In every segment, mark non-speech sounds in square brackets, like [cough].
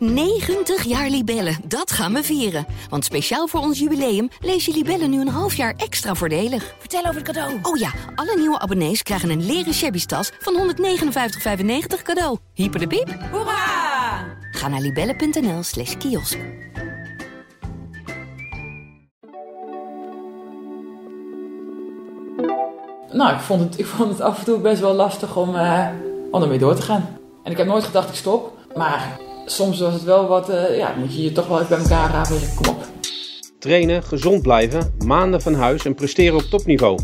90 jaar Libellen, dat gaan we vieren. Want speciaal voor ons jubileum lees je Libellen nu een half jaar extra voordelig. Vertel over het cadeau. Oh ja, alle nieuwe abonnees krijgen een leren shabby tas van 159,95 cadeau. Hyper de piep. Hoera! Ga naar libellen.nl slash kiosk. Nou, ik vond, het, ik vond het af en toe best wel lastig om, eh, om ermee door te gaan. En ik heb nooit gedacht ik stop. Maar soms was het wel wat, eh, ja, moet je je toch wel even bij elkaar rapen. Kom op. Trainen, gezond blijven, maanden van huis en presteren op topniveau.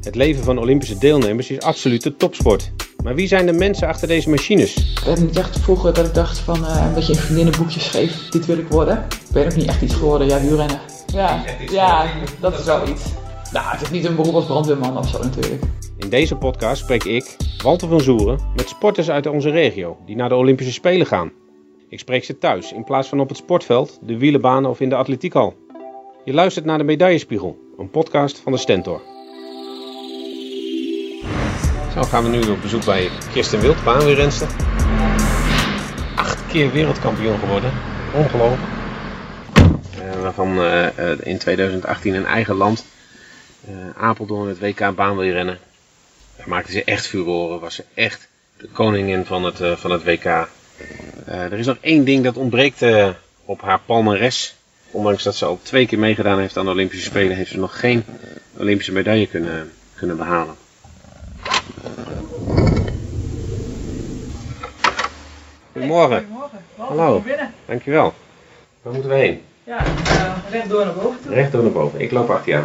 Het leven van Olympische deelnemers is absolute topsport. Maar wie zijn de mensen achter deze machines? Ik heb niet echt vroeger dat ik dacht van, eh, dat je in vriendinnenboekjes schreef, dit wil ik worden. Ik ben ook niet echt iets geworden, ja, wielrennen. Ja, ja, dat is wel iets. Nou, het is niet een beroep als brandweerman of zo natuurlijk. In deze podcast spreek ik, Walter van Zoeren, met sporters uit onze regio die naar de Olympische Spelen gaan. Ik spreek ze thuis in plaats van op het sportveld, de wielenbanen of in de atletiekhal. Je luistert naar de Medaillespiegel, een podcast van de Stentor. Zo gaan we nu op bezoek bij Kirsten Wild, baanweerrenster. Acht keer wereldkampioen geworden. Ongelooflijk. Eh, waarvan eh, in 2018 een eigen land, eh, Apeldoorn, het WK baanwielrennen. Daar maakte ze echt furoren. Was ze echt de koningin van het, van het WK. Eh, er is nog één ding dat ontbreekt eh, op haar palmares. Ondanks dat ze al twee keer meegedaan heeft aan de Olympische Spelen, heeft ze nog geen Olympische medaille kunnen, kunnen behalen. Goedemorgen. Goedemorgen. Hallo. binnen. Dankjewel. Waar moeten we heen? Ja, uh, rechtdoor naar boven toe. Rechtdoor naar boven. Ik loop achter jou.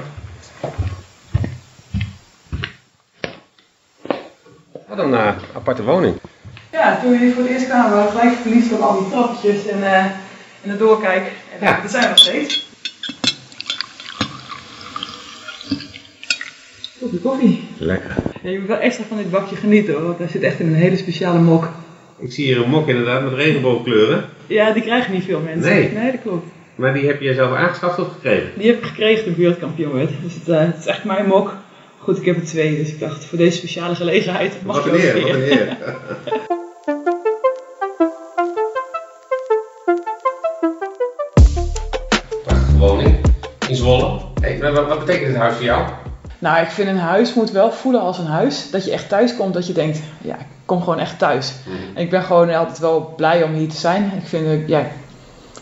Wat een eh, aparte woning. Ja, toen we hier voor het eerst kwamen, waren we gelijk verliefd van al die trappetjes en, eh en het doorkijk. En Ja. dat zijn we nog steeds. Koffie, koffie. Lekker. Ja, je moet wel extra van dit bakje genieten hoor, want hij zit echt in een hele speciale mok. Ik zie hier een mok inderdaad met regenboogkleuren. Ja, die krijgen niet veel mensen. Nee. Nee, dat klopt. Maar die heb je zelf aangeschaft of gekregen? Die heb ik gekregen toen ik wereldkampioen werd. Dus het, eh, het is echt mijn mok. Goed, ik heb er twee, dus ik dacht voor deze speciale gelegenheid mag Wat je een ook eer, een wat een keer. eer. [laughs] Maar wat, wat betekent dit huis voor jou? Nou, ik vind een huis moet wel voelen als een huis. Dat je echt thuis komt, dat je denkt, ja, ik kom gewoon echt thuis. En ik ben gewoon altijd wel blij om hier te zijn. Ik vind, het- ja,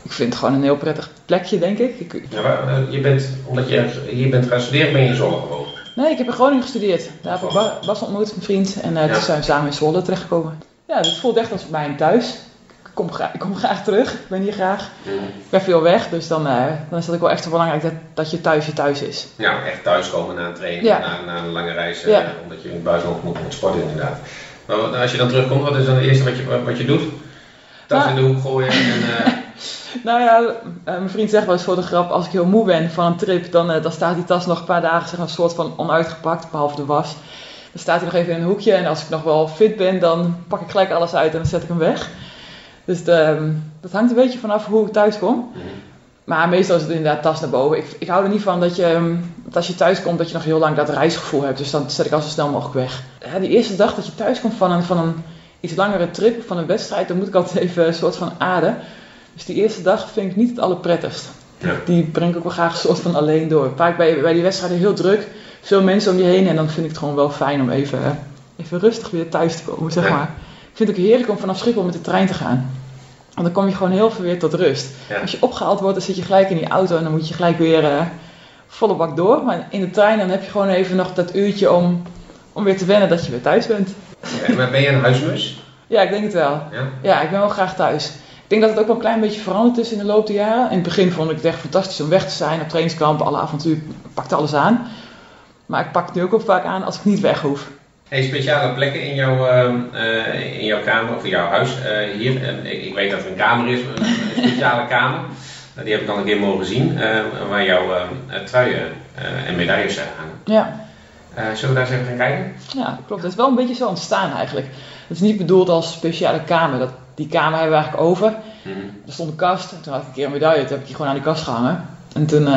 ik vind het gewoon een heel prettig plekje, denk ik. ik Ja, maar, eh, je bent, omdat je hier bent gaan studeren, ben je in Zwolle gewoond. nee, ik heb in Groningen gestudeerd. Daar heb ik Ba- Bas ontmoet, mijn vriend. En eh, Ja. toen zijn we samen in Zwolle terechtgekomen. Ja, het voelt echt als mijn thuis. Ik kom, ik kom graag terug. Ik ben hier graag. Ik ben veel weg, dus dan, eh, dan is het ook wel echt belangrijk dat, dat je thuis je thuis is. Ja, echt thuiskomen na een training, Ja. na, na een lange reis, eh, omdat je in het buitenland moet, moet sporten inderdaad. Maar wat- als je dan terugkomt, wat is dan het eerste wat je, wat, je doet? Tas Nou. in de hoek gooien en... eh, [laughs] Nou ja, mijn vriend zegt wel eens voor de grap, als ik heel moe ben van een trip, dan, dan staat die tas nog een paar dagen zeg een soort van onuitgepakt, behalve de was. Dan staat hij nog even in een hoekje en als ik nog wel fit ben, dan pak ik gelijk alles uit en dan zet ik hem weg. Dus de, ehm, dat hangt een beetje vanaf hoe ik thuis kom. Maar meestal is het inderdaad tas naar boven. Ik, ik hou er niet van dat je, ehm, dat als je thuis komt, dat je nog heel lang dat reisgevoel hebt. Dus dan zet ik al zo snel mogelijk weg. Ja, die eerste dag dat je thuis komt van een, van een iets langere trip, van een wedstrijd, dan moet ik altijd even een soort van aarden. Dus die eerste dag vind ik niet het allerprettigst. Ja. Die breng ik ook wel graag een soort van alleen door. Vaak bij, bij die wedstrijden heel druk, veel mensen om je heen. En dan vind ik het gewoon wel fijn om even, eh, even rustig weer thuis te komen, zeg maar. Ik vind het ook heerlijk om vanaf Schiphol met de trein te gaan. Want dan kom je gewoon heel veel weer tot rust. Ja. Als je opgehaald wordt, dan zit je gelijk in die auto en dan moet je gelijk weer eh, volle bak door. Maar in de trein dan heb je gewoon even nog dat uurtje om, om weer te wennen dat je weer thuis bent. Ja, maar ben je een huismus? Ja, ik denk het wel. Ja? Ja, ik ben wel graag thuis. Ik denk dat het ook wel een klein beetje veranderd is in de loop der jaren. In het begin vond ik het echt fantastisch om weg te zijn op trainingskamp, alle avontuur, pakte alles aan. Maar ik pak het nu ook wel vaak aan als ik niet weg hoef. Hey, speciale plekken in jouw, ehm, eh, in jouw kamer of in jouw huis eh, hier. En ik, weet dat er een kamer is, een, een speciale kamer. Nou, die heb ik al een keer mogen zien, eh, waar jouw ehm, eh, truien en medailles zijn hangen. Ja, zullen we daar eens even gaan kijken? ja, klopt. Het is wel een beetje zo ontstaan eigenlijk. Het is niet bedoeld als speciale kamer. Dat, die kamer hebben we eigenlijk over. Er stond een kast. En toen had ik een keer een medaille. Toen heb ik die gewoon aan die kast gehangen. En toen eh,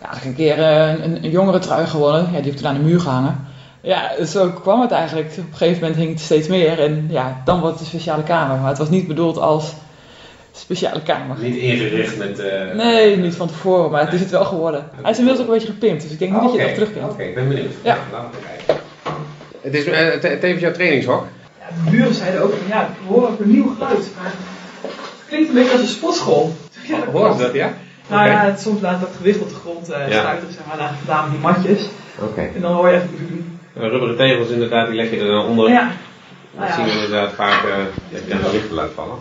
ja, had ik een keer een, een jongere trui gewonnen. Ja, die heb ik toen aan de muur gehangen. Ja, zo kwam het eigenlijk. Op een gegeven moment hing het steeds meer. En ja, dan wordt het een speciale kamer. Maar het was niet bedoeld als speciale kamer. Niet ingericht met... Uh, nee, niet van tevoren, maar het is het wel geworden. Hij is inmiddels ook een beetje gepimpt, dus ik denk niet dat je het nog terugkent. Oké, ik ben benieuwd. Ja. Laten we kijken. Het is uh, tevens jouw trainingshok? Ja, de buren zeiden ook van ja, we horen ook een nieuw geluid, maar het klinkt een beetje als een sportschool. Ja, Hoor dat, ja? Nou ja, het, soms laat dat gewicht op de grond uh, ja. zeg maar, naar die matjes. Oké. En dan hoor je even... Rubberen tegels inderdaad, die leg je er dan onder. Ja. Dan zien we inderdaad vaak, uh, je hebt een gewicht laten vallen.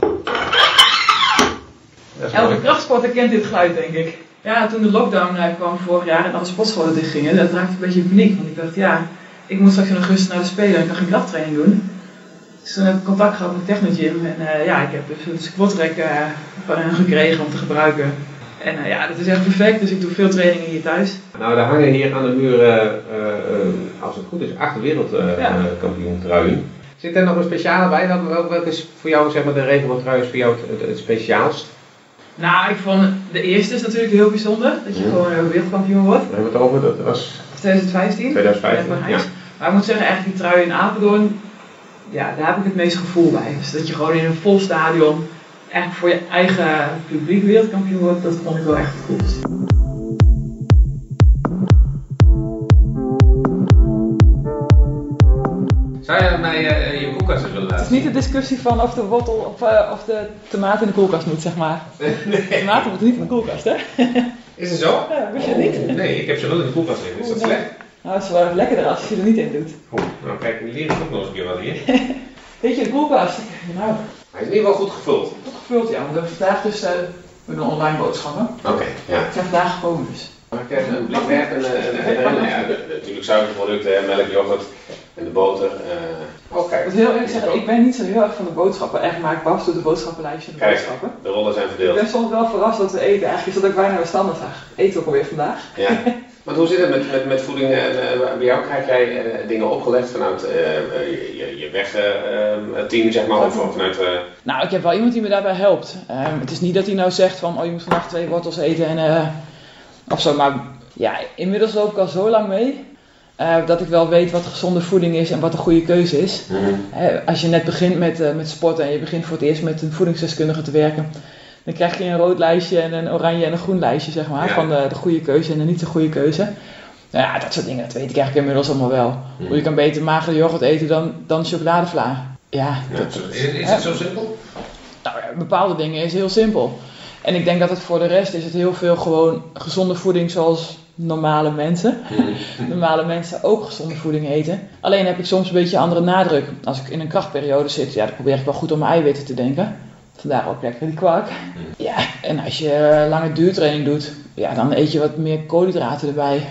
Elke krachtsporter kent dit geluid, denk ik. Ja, toen de lockdown uh, kwam vorig jaar en alle sportscholen dichtgingen, dat raakte een beetje in paniek. Want ik dacht, ja, ik moet straks in augustus naar de Spelen en ik kan geen krachttraining doen. Dus toen heb ik contact gehad met Technogym en uh, ja, ik heb dus een squat rack uh, van hen gekregen om te gebruiken. En uh, ja, dat is echt perfect, dus ik doe veel trainingen hier thuis. Nou, er hangen hier aan de muur, als het goed is, acht wereldkampioen ja. truien. Zit er nog een speciale bij? Welke, welke is voor jou zeg maar, de regenboogtrui is voor jou het, het, speciaalst? Nou, ik vond de eerste is natuurlijk heel bijzonder, dat je Mhm. gewoon wereldkampioen wordt. We hebben het over, dat was 2015. 2015, bij ja. Maar ik moet zeggen, eigenlijk die trui in Apeldoorn, ja, daar heb ik het meest gevoel bij. Dus dat je gewoon in een vol stadion, eigenlijk voor je eigen publiek wereldkampioen wordt, dat vond ik wel echt het coolst. Zou je mij uh, je koelkast willen laten Het is niet de discussie van of de wortel of, uh, of de tomaat in de koelkast moet, zeg maar. [laughs] nee. De tomaten moeten niet in de koelkast, hè? [laughs] Is het zo? Ja, wist je niet? Nee, ik heb ze wel in de koelkast liggen. Is dat nee. slecht? Nou, het is wel lekkerder als je er niet in doet. Goed, nou kijk, ik ook nog eens een keer wat hier. [laughs] Weet je, de koelkast, nou, Hij is in ieder geval goed gevuld. goed gevuld, ja. We hebben vandaag dus, uh, we doen online boodschappen. Oké, ja. Ik zijn vandaag gekomen dus. Mag ik een blik en, en, ja, natuurlijk suikerproducten, melk, yoghurt en de boter. eh Oké. Ik heel eerlijk zeggen, ik ben niet zo heel erg van de boodschappen. Echt, maar ik Bas doet de boodschappenlijstje en de Kijk. boodschappen. De rollen zijn Ik verdeeld. ben soms wel verrast dat we eten. Eigenlijk is dat ook bijna weer standaard zag. Eten we ook alweer vandaag. Ja. [laughs] Want hoe zit het met, met, met voeding? En, eh, bij jou krijg jij eh, dingen opgelegd vanuit eh, eh, je, je, wegteam, zeg maar, of, vanuit... eh, Nou, ik heb wel iemand die me daarbij helpt. Ehm, het is niet dat hij nou zegt van, oh je moet vandaag twee wortels eten en eh of zo. Maar ja, inmiddels loop ik al zo lang mee. eh, dat ik wel weet wat gezonde voeding is en wat een goede keuze is. Hè, als je net begint met, eh, met sporten en je begint voor het eerst met een voedingsdeskundige te werken, dan krijg je een rood lijstje en een oranje en een groen lijstje, zeg maar, Ja. van de, de goede keuze en de niet zo goede keuze. Nou ja, dat soort dingen, dat weet ik eigenlijk inmiddels allemaal wel. Mhm. Je kan beter magere yoghurt eten dan, dan chocoladevla. Ja, Ja, dat, is, is het zo simpel? nou ja, bepaalde dingen is heel simpel. En ik denk dat het voor de rest is het heel veel gewoon gezonde voeding zoals normale mensen. [laughs] normale mensen ook gezonde voeding eten. Alleen heb ik soms een beetje andere nadruk. Als ik in een krachtperiode zit, ja, dan probeer ik wel goed om mijn eiwitten te denken. Vandaar ook lekker die kwark. Ja, en als je eh, lange duurtraining doet, ja, dan eet je wat meer koolhydraten erbij.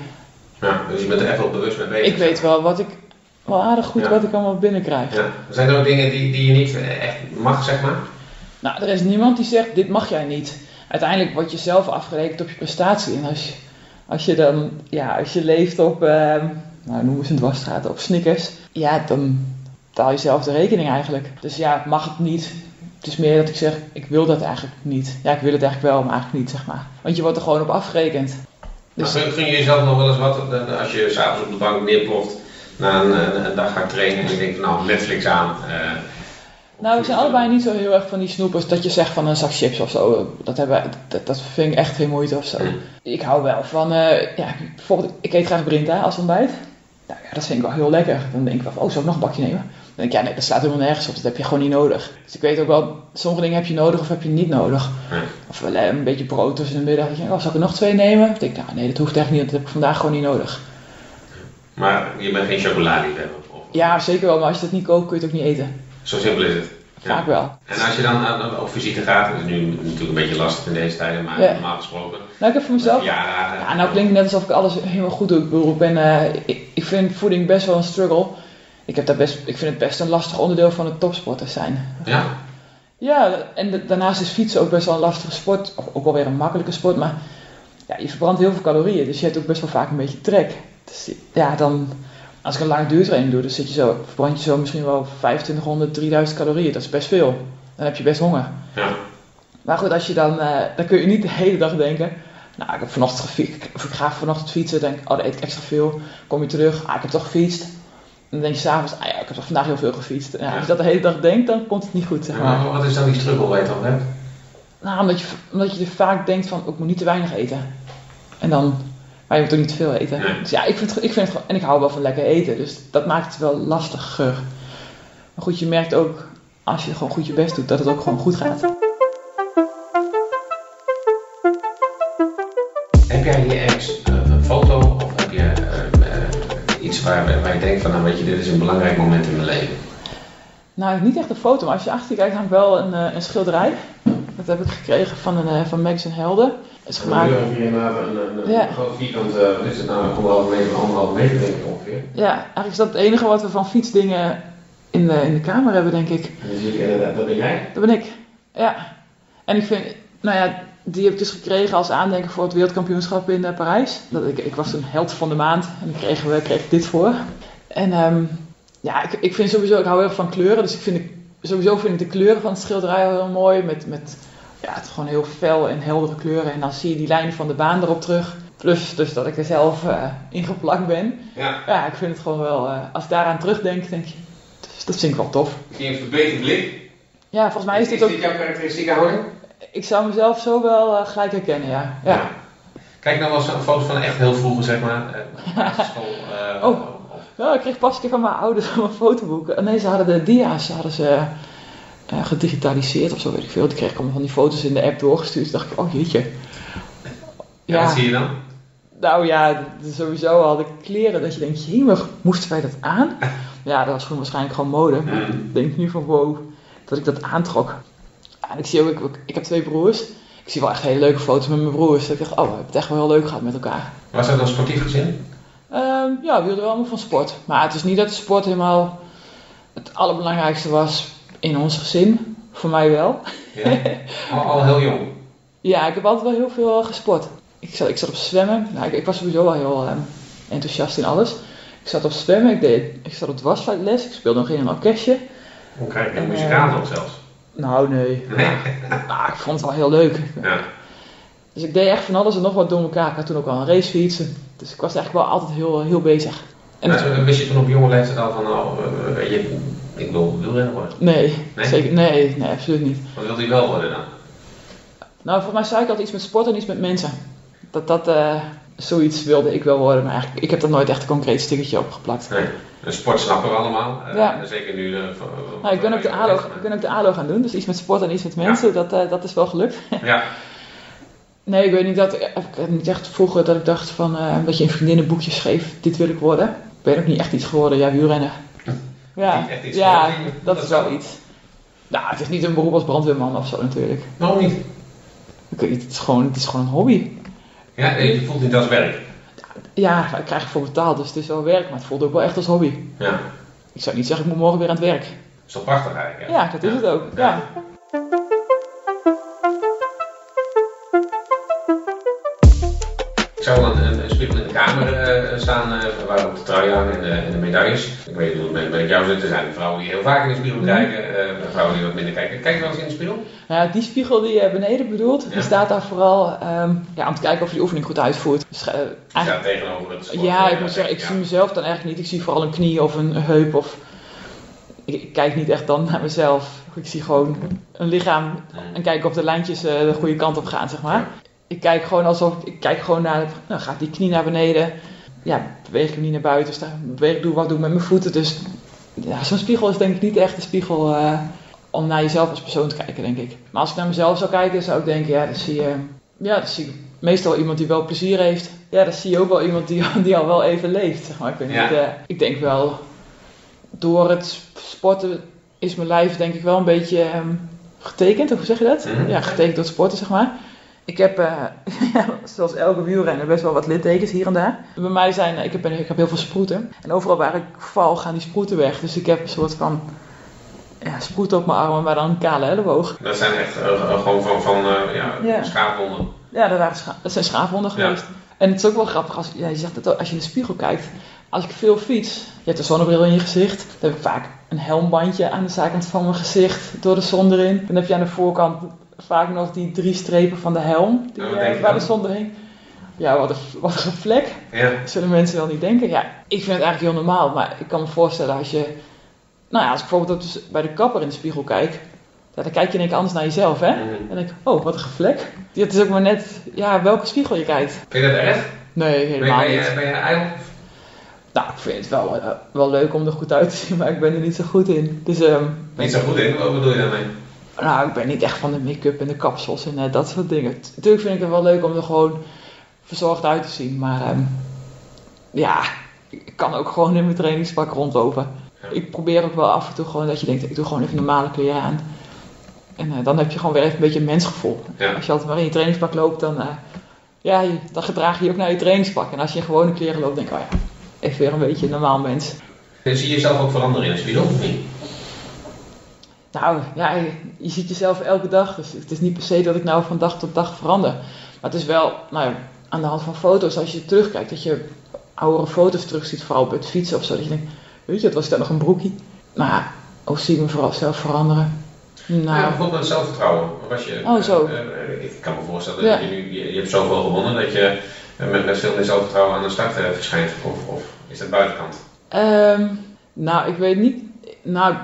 Ja, dus je bent er echt wel bewust mee bezig. Ik weet wel wat ik, wel aardig goed Ja. wat ik allemaal binnenkrijg. Ja. Zijn er ook dingen die, die je niet echt mag, zeg maar? Nou, er is niemand die zegt, dit mag jij niet. Uiteindelijk word je zelf afgerekend op je prestatie. En als je, als je dan, ja, als je leeft op, ehm nou noemen ze een dwarsstraat, op Snickers. Ja, dan betaal je zelf de rekening eigenlijk. Dus ja, mag het niet. Het is meer dat ik zeg, ik wil dat eigenlijk niet. Ja, ik wil het eigenlijk wel, maar eigenlijk niet, zeg maar. Want je wordt er gewoon op afgerekend. Dus gun, je jezelf nog wel eens wat eh, als je s'avonds op de bank neerploft na een, een, een dag gaat trainen en je denkt nou Netflix aan. eh, Nou, we zijn allebei niet zo heel erg van die snoepers dat je zegt van een zak chips of zo. Dat, hebben, dat, dat vind ik echt geen moeite of zo. Mm. Ik hou wel van, eh, ja, bijvoorbeeld, ik eet graag Brinta als ontbijt. Nou ja, dat vind ik wel heel lekker. Dan denk ik wel van, oh, zou ik nog een bakje nemen? Dan denk ik, ja, nee, dat slaat helemaal nergens op. Dat heb je gewoon niet nodig. Dus ik weet ook wel, sommige dingen heb je nodig of heb je niet nodig. Of wel, eh, een beetje brood tussen de middag. Oh, zal ik er nog twee nemen? Dan denk ik, nou nee, dat hoeft echt niet, dat heb ik vandaag gewoon niet nodig. Maar je bent geen of- Ja, zeker wel, maar als je dat niet koopt, kun je het ook niet eten. Zo simpel is het. Ja. Vaak wel. En als je dan aan- op visite gaat, dat is nu natuurlijk een beetje lastig in deze tijden, maar Ja. normaal gesproken. Nou, ik heb voor mezelf Ja, nou klinkt het net alsof ik alles helemaal goed doe. Ik bedoel, ik, ben, eh, ik, ik vind voeding best wel een struggle. Ik, heb daar best, ik vind het best een lastig onderdeel van het topsporters zijn. Ja? Ja, en de- daarnaast is fietsen ook best wel een lastige sport. Of ook wel weer een makkelijke sport, maar ja, je verbrandt heel veel calorieën. Dus je hebt ook best wel vaak een beetje trek. Dus ja, dan, als ik een lange duurtraining doe, dan zit je zo, verbrand je zo misschien wel 2500, 3000 calorieën. Dat is best veel. Dan heb je best honger. Ja. Maar goed, als je dan, eh, dan kun je niet de hele dag denken. Nou, ik heb vanochtend gefietst, ik ga vanochtend fietsen. denk ik, oh, dan eet ik extra veel. Kom je terug, ah, ik heb toch gefietst. En dan denk je s'avonds, ah ja, ik heb toch vandaag heel veel gefietst. Ja. Als je dat de hele dag denkt, dan komt het niet goed, zeg En maar. wat- is dan die struggle waar je over hebt? Nou, omdat je, omdat je er vaak denkt van, ik moet niet te weinig eten. En dan, maar je moet ook niet te veel eten. Nee. Dus ja, ik vind, het, ik vind het gewoon, en ik hou wel van lekker eten. Dus dat maakt het wel lastiger. Maar goed, je merkt ook, als je gewoon goed je best doet, dat het ook gewoon goed gaat. Heb jij hier ergens een foto of heb je eh, eh, iets waar, waar je denkt van, nou weet je, dit is een belangrijk moment in mijn leven? Nou, niet echt een foto, maar als je achter je kijkt, hangt wel een, eh, een schilderij. Dat heb ik gekregen van, een, eh, van Max en Helden. Het is gemaakt, Hier inderdaad een, een, een Ja. groot vierkant, eh, wat is het nou, anderhalve meter, anderhalve meter denk ik ongeveer. ja, eigenlijk is dat het enige wat we van fietsdingen in de, in de kamer hebben, denk ik. En inderdaad, dat ben jij. Dat ben ik. Ja. En ik vind, nou ja, die heb ik dus gekregen als aandenken voor het wereldkampioenschap in eh, Parijs. Dat ik, ik was een held van de maand en daar kregen we kreeg ik dit voor. En ehm, ja, ik, ik vind sowieso, ik hou heel erg van kleuren, dus ik vind, sowieso vind ik de kleuren van het schilderij heel mooi. Met, met ja, het gewoon heel fel en heldere kleuren. En dan zie je die lijnen van de baan erop terug. Plus dus dat ik er zelf eh in geplakt ben. Ja. Ja, ik vind het gewoon wel, eh, als ik daaraan terugdenk, denk je, dat vind ik wel tof. Je hebt verbeterd blik. Ja, volgens mij is dit ook... jouw karakteristieke houding? Ik zou mezelf zo wel eh, gelijk herkennen, ja. ja. Kijk nou wel eens een foto's van echt heel vroeger, zeg maar. eh, [laughs] Oh. Ja, ik kreeg pas een keer van mijn ouders [laughs] een fotoboek. Nee, ze hadden de dia's hadden ze, eh, gedigitaliseerd of zo, weet ik veel. Die kreeg ik allemaal van die foto's in de app doorgestuurd. Toen dacht ik, oh jeetje. Ja, wat zie je dan? nou ja, sowieso al de kleren dat je denkt, jemig, moesten wij dat aan? [laughs] Ja, dat was gewoon waarschijnlijk gewoon mode. Maar ik denk nu van, wow, dat ik dat aantrok. En ik zie ook, ik, ik heb twee broers. Ik zie wel echt hele leuke foto's met mijn broers. Dat ik dacht, oh, we hebben het echt wel heel leuk gehad met elkaar. Was dat een sportief gezin? Ehm, ja, we hielden wel allemaal van sport. Maar het is niet dat de sport helemaal het allerbelangrijkste was in ons gezin. Voor mij wel. Ja. al, al heel jong. Ja, ik heb altijd wel heel veel gesport. Ik zat, ik zat op zwemmen. Nou, ik, ik was sowieso wel heel ehm, enthousiast in alles. Ik zat op zwemmen, ik, deed, ik zat op dwarsfluitles. Ik speelde nog in een orkestje. Hoe krijg je En, een muzikaal eh, nog zelfs? Nou, nee. Nee. Nou, ik vond het wel heel leuk. Ja. Dus ik deed echt van alles en nog wat door elkaar. Ik had toen ook al een racefiets. Dus ik was eigenlijk wel altijd heel, heel bezig. En Nou, wist je toen op jonge leeftijd al van, nou, eh, weet je, ik wil wielrenner worden? nee, Nee? Zeker, nee, nee, absoluut niet. Wat wilde je wel worden dan? Nou, voor mij zei ik altijd iets met sport en iets met mensen. Dat dat eh, zoiets wilde ik wel worden, maar eigenlijk, ik heb er nooit echt een concreet stickertje op geplakt. Nee. Een sport snappen we allemaal. eh, Ja. Zeker nu. voor- Nou, ik ben ook de ALO, ik ben ook de ALO gaan doen, dus iets met sport en iets met mensen, dat, dat is wel gelukt. [laughs] Ja. Nee, ik weet niet dat, ik heb niet echt vroeger dat ik dacht van, dat je in vriendinnenboekjes schreef, dit wil ik worden. Ik ben ook niet echt iets geworden, ja, wielrennen. Ja, Niet echt iets ja dat dat is wel iets. Nou, het is niet een beroep als brandweerman of zo natuurlijk. Waarom niet? Het is gewoon, het is gewoon een hobby. Ja, je voelt niet als werk. Ja, ik krijg ervoor betaald, dus het is wel werk, maar het voelt ook wel echt als hobby. Ja. Ik zou niet zeggen, ik moet morgen weer aan het werk. Dat is wel prachtig eigenlijk. Ja, dat is het ook. Ja. Ik zou wel een, in de kamer eh, staan eh, waar ook de trui hangen en de, en de medailles. Ik weet niet hoe het met, jou zit. Er zijn vrouwen die heel vaak in de spiegel kijken, eh, vrouwen die wat minder kijken. Kijk je wel eens in de spiegel? Nou ja, die spiegel die je beneden bedoelt, Ja. die staat daar vooral ehm, ja, om te kijken of je die oefening goed uitvoert. Dus, eh, Ik eigenlijk- sta tegenover het sport. ja, ik moet zeggen, ik ja. zie mezelf dan eigenlijk niet. Ik zie vooral een knie of een heup of... Ik, ik kijk niet echt dan naar mezelf. Ik zie gewoon een lichaam en kijk of de lijntjes de goede kant op gaan, zeg maar. Ik kijk gewoon alsof, ik kijk gewoon naar, nou gaat die knie naar beneden. Ja, beweeg ik hem niet naar buiten, sta, beweeg doe wat doe ik met mijn voeten. Dus ja, zo'n spiegel is denk ik niet echt een spiegel eh, om naar jezelf als persoon te kijken, denk ik. Maar als ik naar mezelf zou kijken, zou ik denken, ja, dan zie je, ja, dan zie ik meestal iemand die wel plezier heeft. Ja, dan zie je ook wel iemand die, [laughs] die al wel even leeft, zeg maar. Ik, weet Ja. niet, eh, ik denk wel, door het sporten is mijn lijf denk ik wel een beetje ehm, getekend, of hoe zeg je dat? Mhm. Ja, getekend door het sporten, zeg maar. Ik heb, eh, [laughs] zoals elke wielrenner, best wel wat littekens hier en daar. Bij mij zijn, eh, ik heb, ik heb heel veel sproeten. En overal waar ik val, gaan die sproeten weg. Dus ik heb een soort van ja, sproeten op mijn armen, maar dan een kale elleboog. Dat zijn echt eh, gewoon van, van ja, schaafwonden. Ja, dat, waren scha- dat zijn schaafwonden Ja. geweest. En het is ook wel grappig, als, ja, je zegt ook, als je in de spiegel kijkt. Als ik veel fiets, je hebt een zonnebril in je gezicht. Dan heb ik vaak een helmbandje aan de zijkant van mijn gezicht, door de zon erin. Dan heb je aan de voorkant vaak nog die drie strepen van de helm, die, Ja, waar de zon doorheen. Ja, wat een, wat een vlek. Ja. zullen mensen wel niet denken. Ja, ik vind het eigenlijk heel normaal, maar ik kan me voorstellen als je, nou ja, als ik bijvoorbeeld bij de kapper in de spiegel kijk, dan kijk je in één keer anders naar jezelf, hè? Mhm. En dan denk ik, oh, wat een gevlek. Het is ook maar net, ja, welke spiegel je kijkt. Vind je dat erg? Nee, helemaal ben, niet. je, ben je een? Nou, ik vind het wel, eh, wel leuk om er goed uit te zien, maar ik ben er niet zo goed in. Dus, ehm, Niet zo goed in, wat bedoel je daarmee? Nou, ik ben niet echt van de make-up en de kapsels en eh, dat soort dingen. Natuurlijk vind ik het wel leuk om er gewoon verzorgd uit te zien, maar ehm, ja, ik kan ook gewoon in mijn trainingspak rondlopen. Ja. Ik probeer ook wel af en toe gewoon dat je denkt, ik doe gewoon even normale kleren aan. En eh, dan heb je gewoon weer even een beetje een mensgevoel. Ja. Als je altijd maar in je trainingspak loopt, dan, eh, ja, je- dan gedraag je je ook naar je trainingspak. En als je in gewone kleren loopt, denk ik, oh ja, even weer een beetje een normaal mens. Zie je jezelf ook veranderen in een spiegel of niet? Nou, ja, je, je ziet jezelf elke dag. Dus het is niet per se dat ik nou van dag tot dag verander. Maar het is wel, nou ja, aan de hand van foto's, als je terugkijkt, dat je oudere foto's terugziet, vooral op het fietsen of zo. Dat je denkt, weet je, het was dat nog een broekie. Maar hoe zie ik me vooral zelf veranderen? Nou, Nou, bijvoorbeeld zelfvertrouwen. Was je, Oh, zo. eh, eh, ik kan me voorstellen Ja. dat je nu, je, je hebt zoveel gewonnen dat je eh, met, met veel meer zelfvertrouwen aan de start verschijnt. Of, of is dat buitenkant? Ehm, nou, ik weet niet. Nou,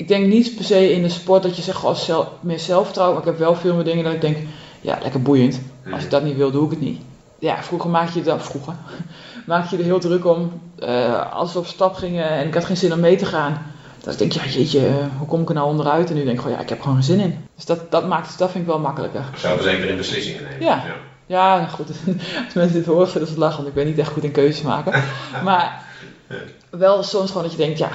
ik denk niet per se in de sport dat je zegt zelf, meer zelfvertrouwen. Maar ik heb wel veel meer dingen dat ik denk, ja, lekker boeiend. Als ik dat niet wil, doe ik het niet. Ja, vroeger maak je dat, vroeger, [laughs] maak je er heel druk om. eh, als we op stap gingen en ik had geen zin om mee te gaan. Dan denk ik, ja jeetje, eh, hoe kom ik er nou onderuit? En nu denk ik gewoon, ja, ik heb gewoon geen zin in. Dus dat, dat maakt dat vind ik wel makkelijker. Zelfverzekerd in beslissingen nemen. Ja. Ja, goed. [laughs] Als mensen dit horen, zullen ze lachen, want ik ben niet echt goed in keuzes maken. [laughs] Maar wel soms gewoon dat je denkt, ja,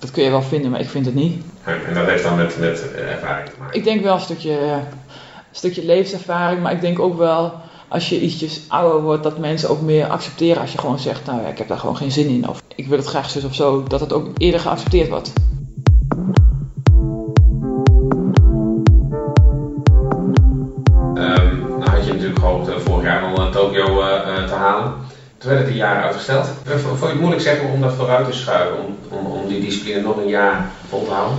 dat kun je wel vinden, maar ik vind het niet. En dat heeft dan met, met eh, ervaring te maken. Ik denk wel een stukje, eh, een stukje levenservaring, maar ik denk ook wel als je ietsjes ouder wordt, dat mensen ook meer accepteren als je gewoon zegt, nou ja, ik heb daar gewoon geen zin in. Of ik wil het graag zus of zo, dat het ook eerder geaccepteerd wordt. Ehm, nou had je natuurlijk gehoopt eh, vorig jaar al Tokio te halen. Toen werd het een jaar uitgesteld. Vond je het moeilijk zeg maar, om dat vooruit te schuiven? Om, om, om die discipline nog een jaar vol te houden?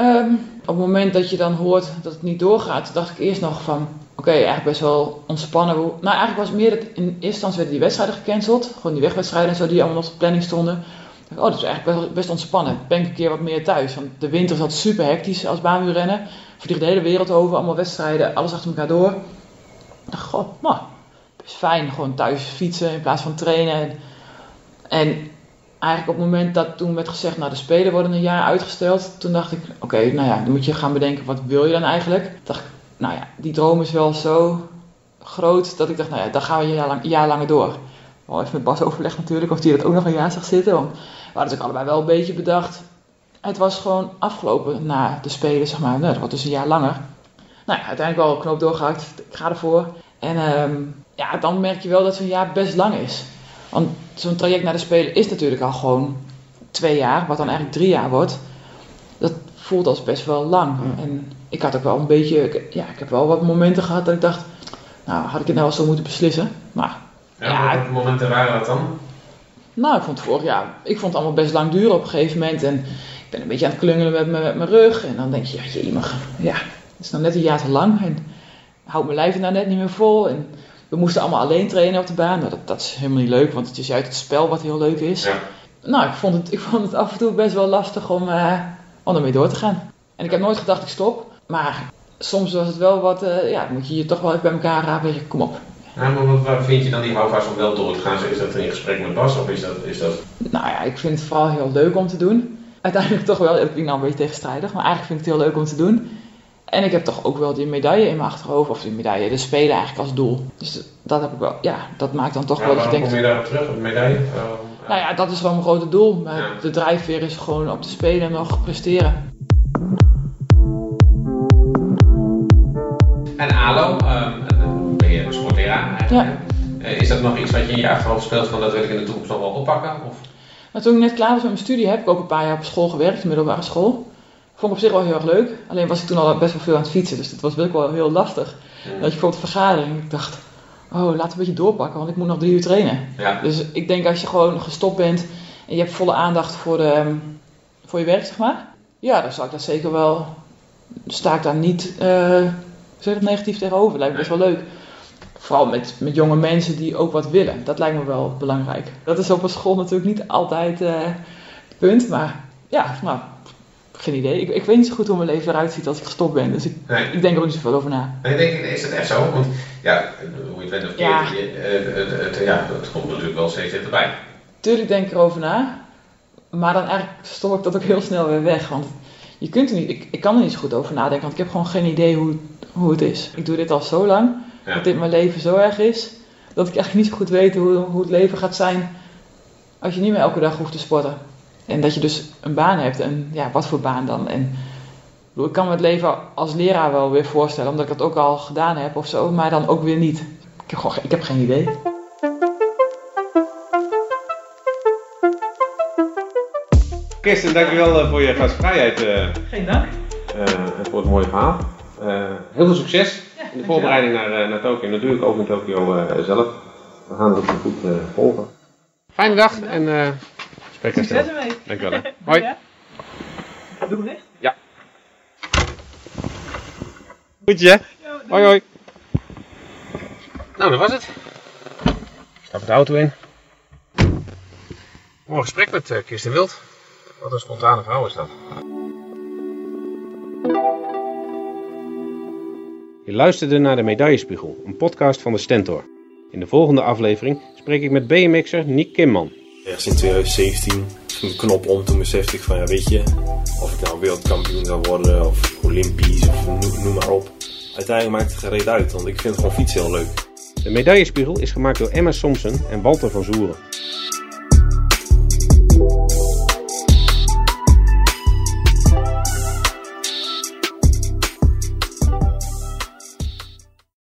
Ehm, op het moment dat je dan hoort dat het niet doorgaat, dacht ik eerst nog van, oké, eigenlijk best wel ontspannen. Nou, eigenlijk was het meer dat in eerste instantie werden die wedstrijden gecanceld. Gewoon die wegwedstrijden en zo, die allemaal op de planning stonden. Dacht, oh, dat is eigenlijk best, best ontspannen. Ben ik een keer wat meer thuis. Want de winter zat super hectisch als baanwielrennen. Vlieg de hele wereld over, allemaal wedstrijden, alles achter elkaar door. Dacht, goh, nou, best fijn. Gewoon thuis fietsen in plaats van trainen. En, en eigenlijk op het moment dat toen werd gezegd, nou de Spelen worden een jaar uitgesteld, toen dacht ik, oké, nou ja, dan moet je gaan bedenken, wat wil je dan eigenlijk? Dacht ik, nou ja, die droom is wel zo groot dat ik dacht, nou ja, dan gaan we een jaar, lang, langer door. Wel even met Bas overlegd natuurlijk, of die dat ook nog een jaar zag zitten. Want we hadden natuurlijk allebei wel een beetje bedacht. Het was gewoon afgelopen na de Spelen, zeg maar. Nou, dat wordt dus een jaar langer. Nou ja, uiteindelijk wel een knoop doorgehakt. Ik ga ervoor. En ehm, ja, dan merk je wel dat zo'n jaar best lang is. Want zo'n traject naar de Spelen is natuurlijk al gewoon twee jaar, wat dan eigenlijk drie jaar wordt. Dat voelt als best wel lang. En ik had ook wel een beetje, ja, ik heb wel wat momenten gehad dat ik dacht, nou, had ik het nou wel zo moeten beslissen. Maar, Ja, Ja. Welke momenten waren dat dan? nou, ik vond het vorig jaar, ik vond het allemaal best lang duren op een gegeven moment. En ik ben een beetje aan het klungelen met, mijn- met mijn rug. En dan denk je, ja, jemig, ja, het is nou net een jaar te lang. En houdt mijn lijf er nou net niet meer vol. En we moesten allemaal alleen trainen op de baan. Nou, dat, dat is helemaal niet leuk, want het is juist het spel wat heel leuk is. Ja. Nou, ik vond, het, ik vond het af en toe best wel lastig om, om ermee door te gaan. En ik heb nooit gedacht, ik stop. Maar soms was het wel wat, eh, ja, moet je je toch wel even bij elkaar rapen. Kom op. Ja, maar wat, waar vind je dan die houvast om wel door te gaan? Is dat in gesprek met Bas of is dat... Is dat... Nou ja, ik vind het vooral heel leuk om te doen. Uiteindelijk toch wel, ik ben nou een beetje tegenstrijdig, maar eigenlijk vind ik het heel leuk om te doen. En ik heb toch ook wel die medaille in mijn achterhoofd, of die medaille, de spelen eigenlijk als doel. Dus dat heb ik wel, ja, dat maakt dan toch Ja, wel dat je denkt, kom je daarop terug, op de medaille? Nou ja, dat is wel mijn grote doel. Maar Ja. de drijfveer is gewoon op de spelen nog presteren. En ALO, dan ben je een sportleraar eigenlijk. Eh, Is dat nog iets wat je in je achterhoofd speelt van dat wil ik in de toekomst nog wel oppakken? Of? Maar toen ik net klaar was met mijn studie, heb ik ook een paar jaar op school gewerkt, middelbare school. Vond ik op zich wel heel erg leuk. Alleen was ik toen al best wel veel aan het fietsen, dus dat was ook wel heel lastig. Dat je bijvoorbeeld vergadering, ik dacht, oh, laten we een beetje doorpakken, want ik moet nog drie uur trainen. Ja. Dus ik denk als je gewoon gestopt bent en je hebt volle aandacht voor, de, ehm, voor je werk, zeg maar. Ja, dan zou ik dat zeker wel, sta ik daar niet, eh, zeg dat, negatief tegenover. Lijkt me best wel leuk. Vooral met, met jonge mensen die ook wat willen. Dat lijkt me wel belangrijk. Dat is op een school natuurlijk niet altijd eh, het punt. Maar ja, nou, Geen idee. Ik, ik weet niet zo goed hoe mijn leven eruit ziet als ik gestopt ben. Dus ik, Nee. ik denk er ook niet zoveel over na. Nee, denk, ik, is dat echt zo? Want ja, hoe je het bent of Ja. je, eh, het, het- ja, het komt natuurlijk wel steeds dichterbij. Tuurlijk denk ik erover na. Maar dan eigenlijk stop ik dat ook heel snel weer weg. Want je kunt er niet, ik, ik kan er niet zo goed over nadenken. Want ik heb gewoon geen idee hoe, hoe het is. Ik doe dit al zo lang. Ja. Dat dit mijn leven zo erg is. Dat ik eigenlijk niet zo goed weet hoe, hoe het leven gaat zijn. Als je niet meer elke dag hoeft te sporten. En dat je dus een baan hebt. En ja, wat voor baan dan? En ik kan me het leven als leraar wel weer voorstellen. Omdat ik dat ook al gedaan heb of zo. Maar dan ook weer niet. Ik heb, ik heb geen idee. Kirsten, dankjewel eh, voor je gastvrijheid eh, Geen dank. eh, en voor het mooie verhaal. Eh, heel veel succes in de voorbereiding naar, naar Tokio. Natuurlijk ook in Tokio eh, zelf. We gaan het goed eh, volgen. Fijne dag en spreek je snel. ermee. Dankjewel. hè. [laughs] Hoi. Doe hem dicht. Goed hè? Hoi hoi. Nou, dat was het. Stap de auto in. Mooi gesprek met eh, Kirsten Wild. Wat een spontane vrouw is dat. Je luisterde naar de Medaillespiegel, een podcast van de Stentor. In de volgende aflevering spreek ik met BMX'er Nick Kimman. Ergens in 2017 ging de knop om, toen besefte ik van ja weet je, of ik nou wereldkampioen zou worden of olympisch of noem, maar op. Uiteindelijk maakt het gereed uit, want ik vind gewoon fietsen heel leuk. De Medaillespiegel is gemaakt door Emma Somsen en Walter van Zoeren.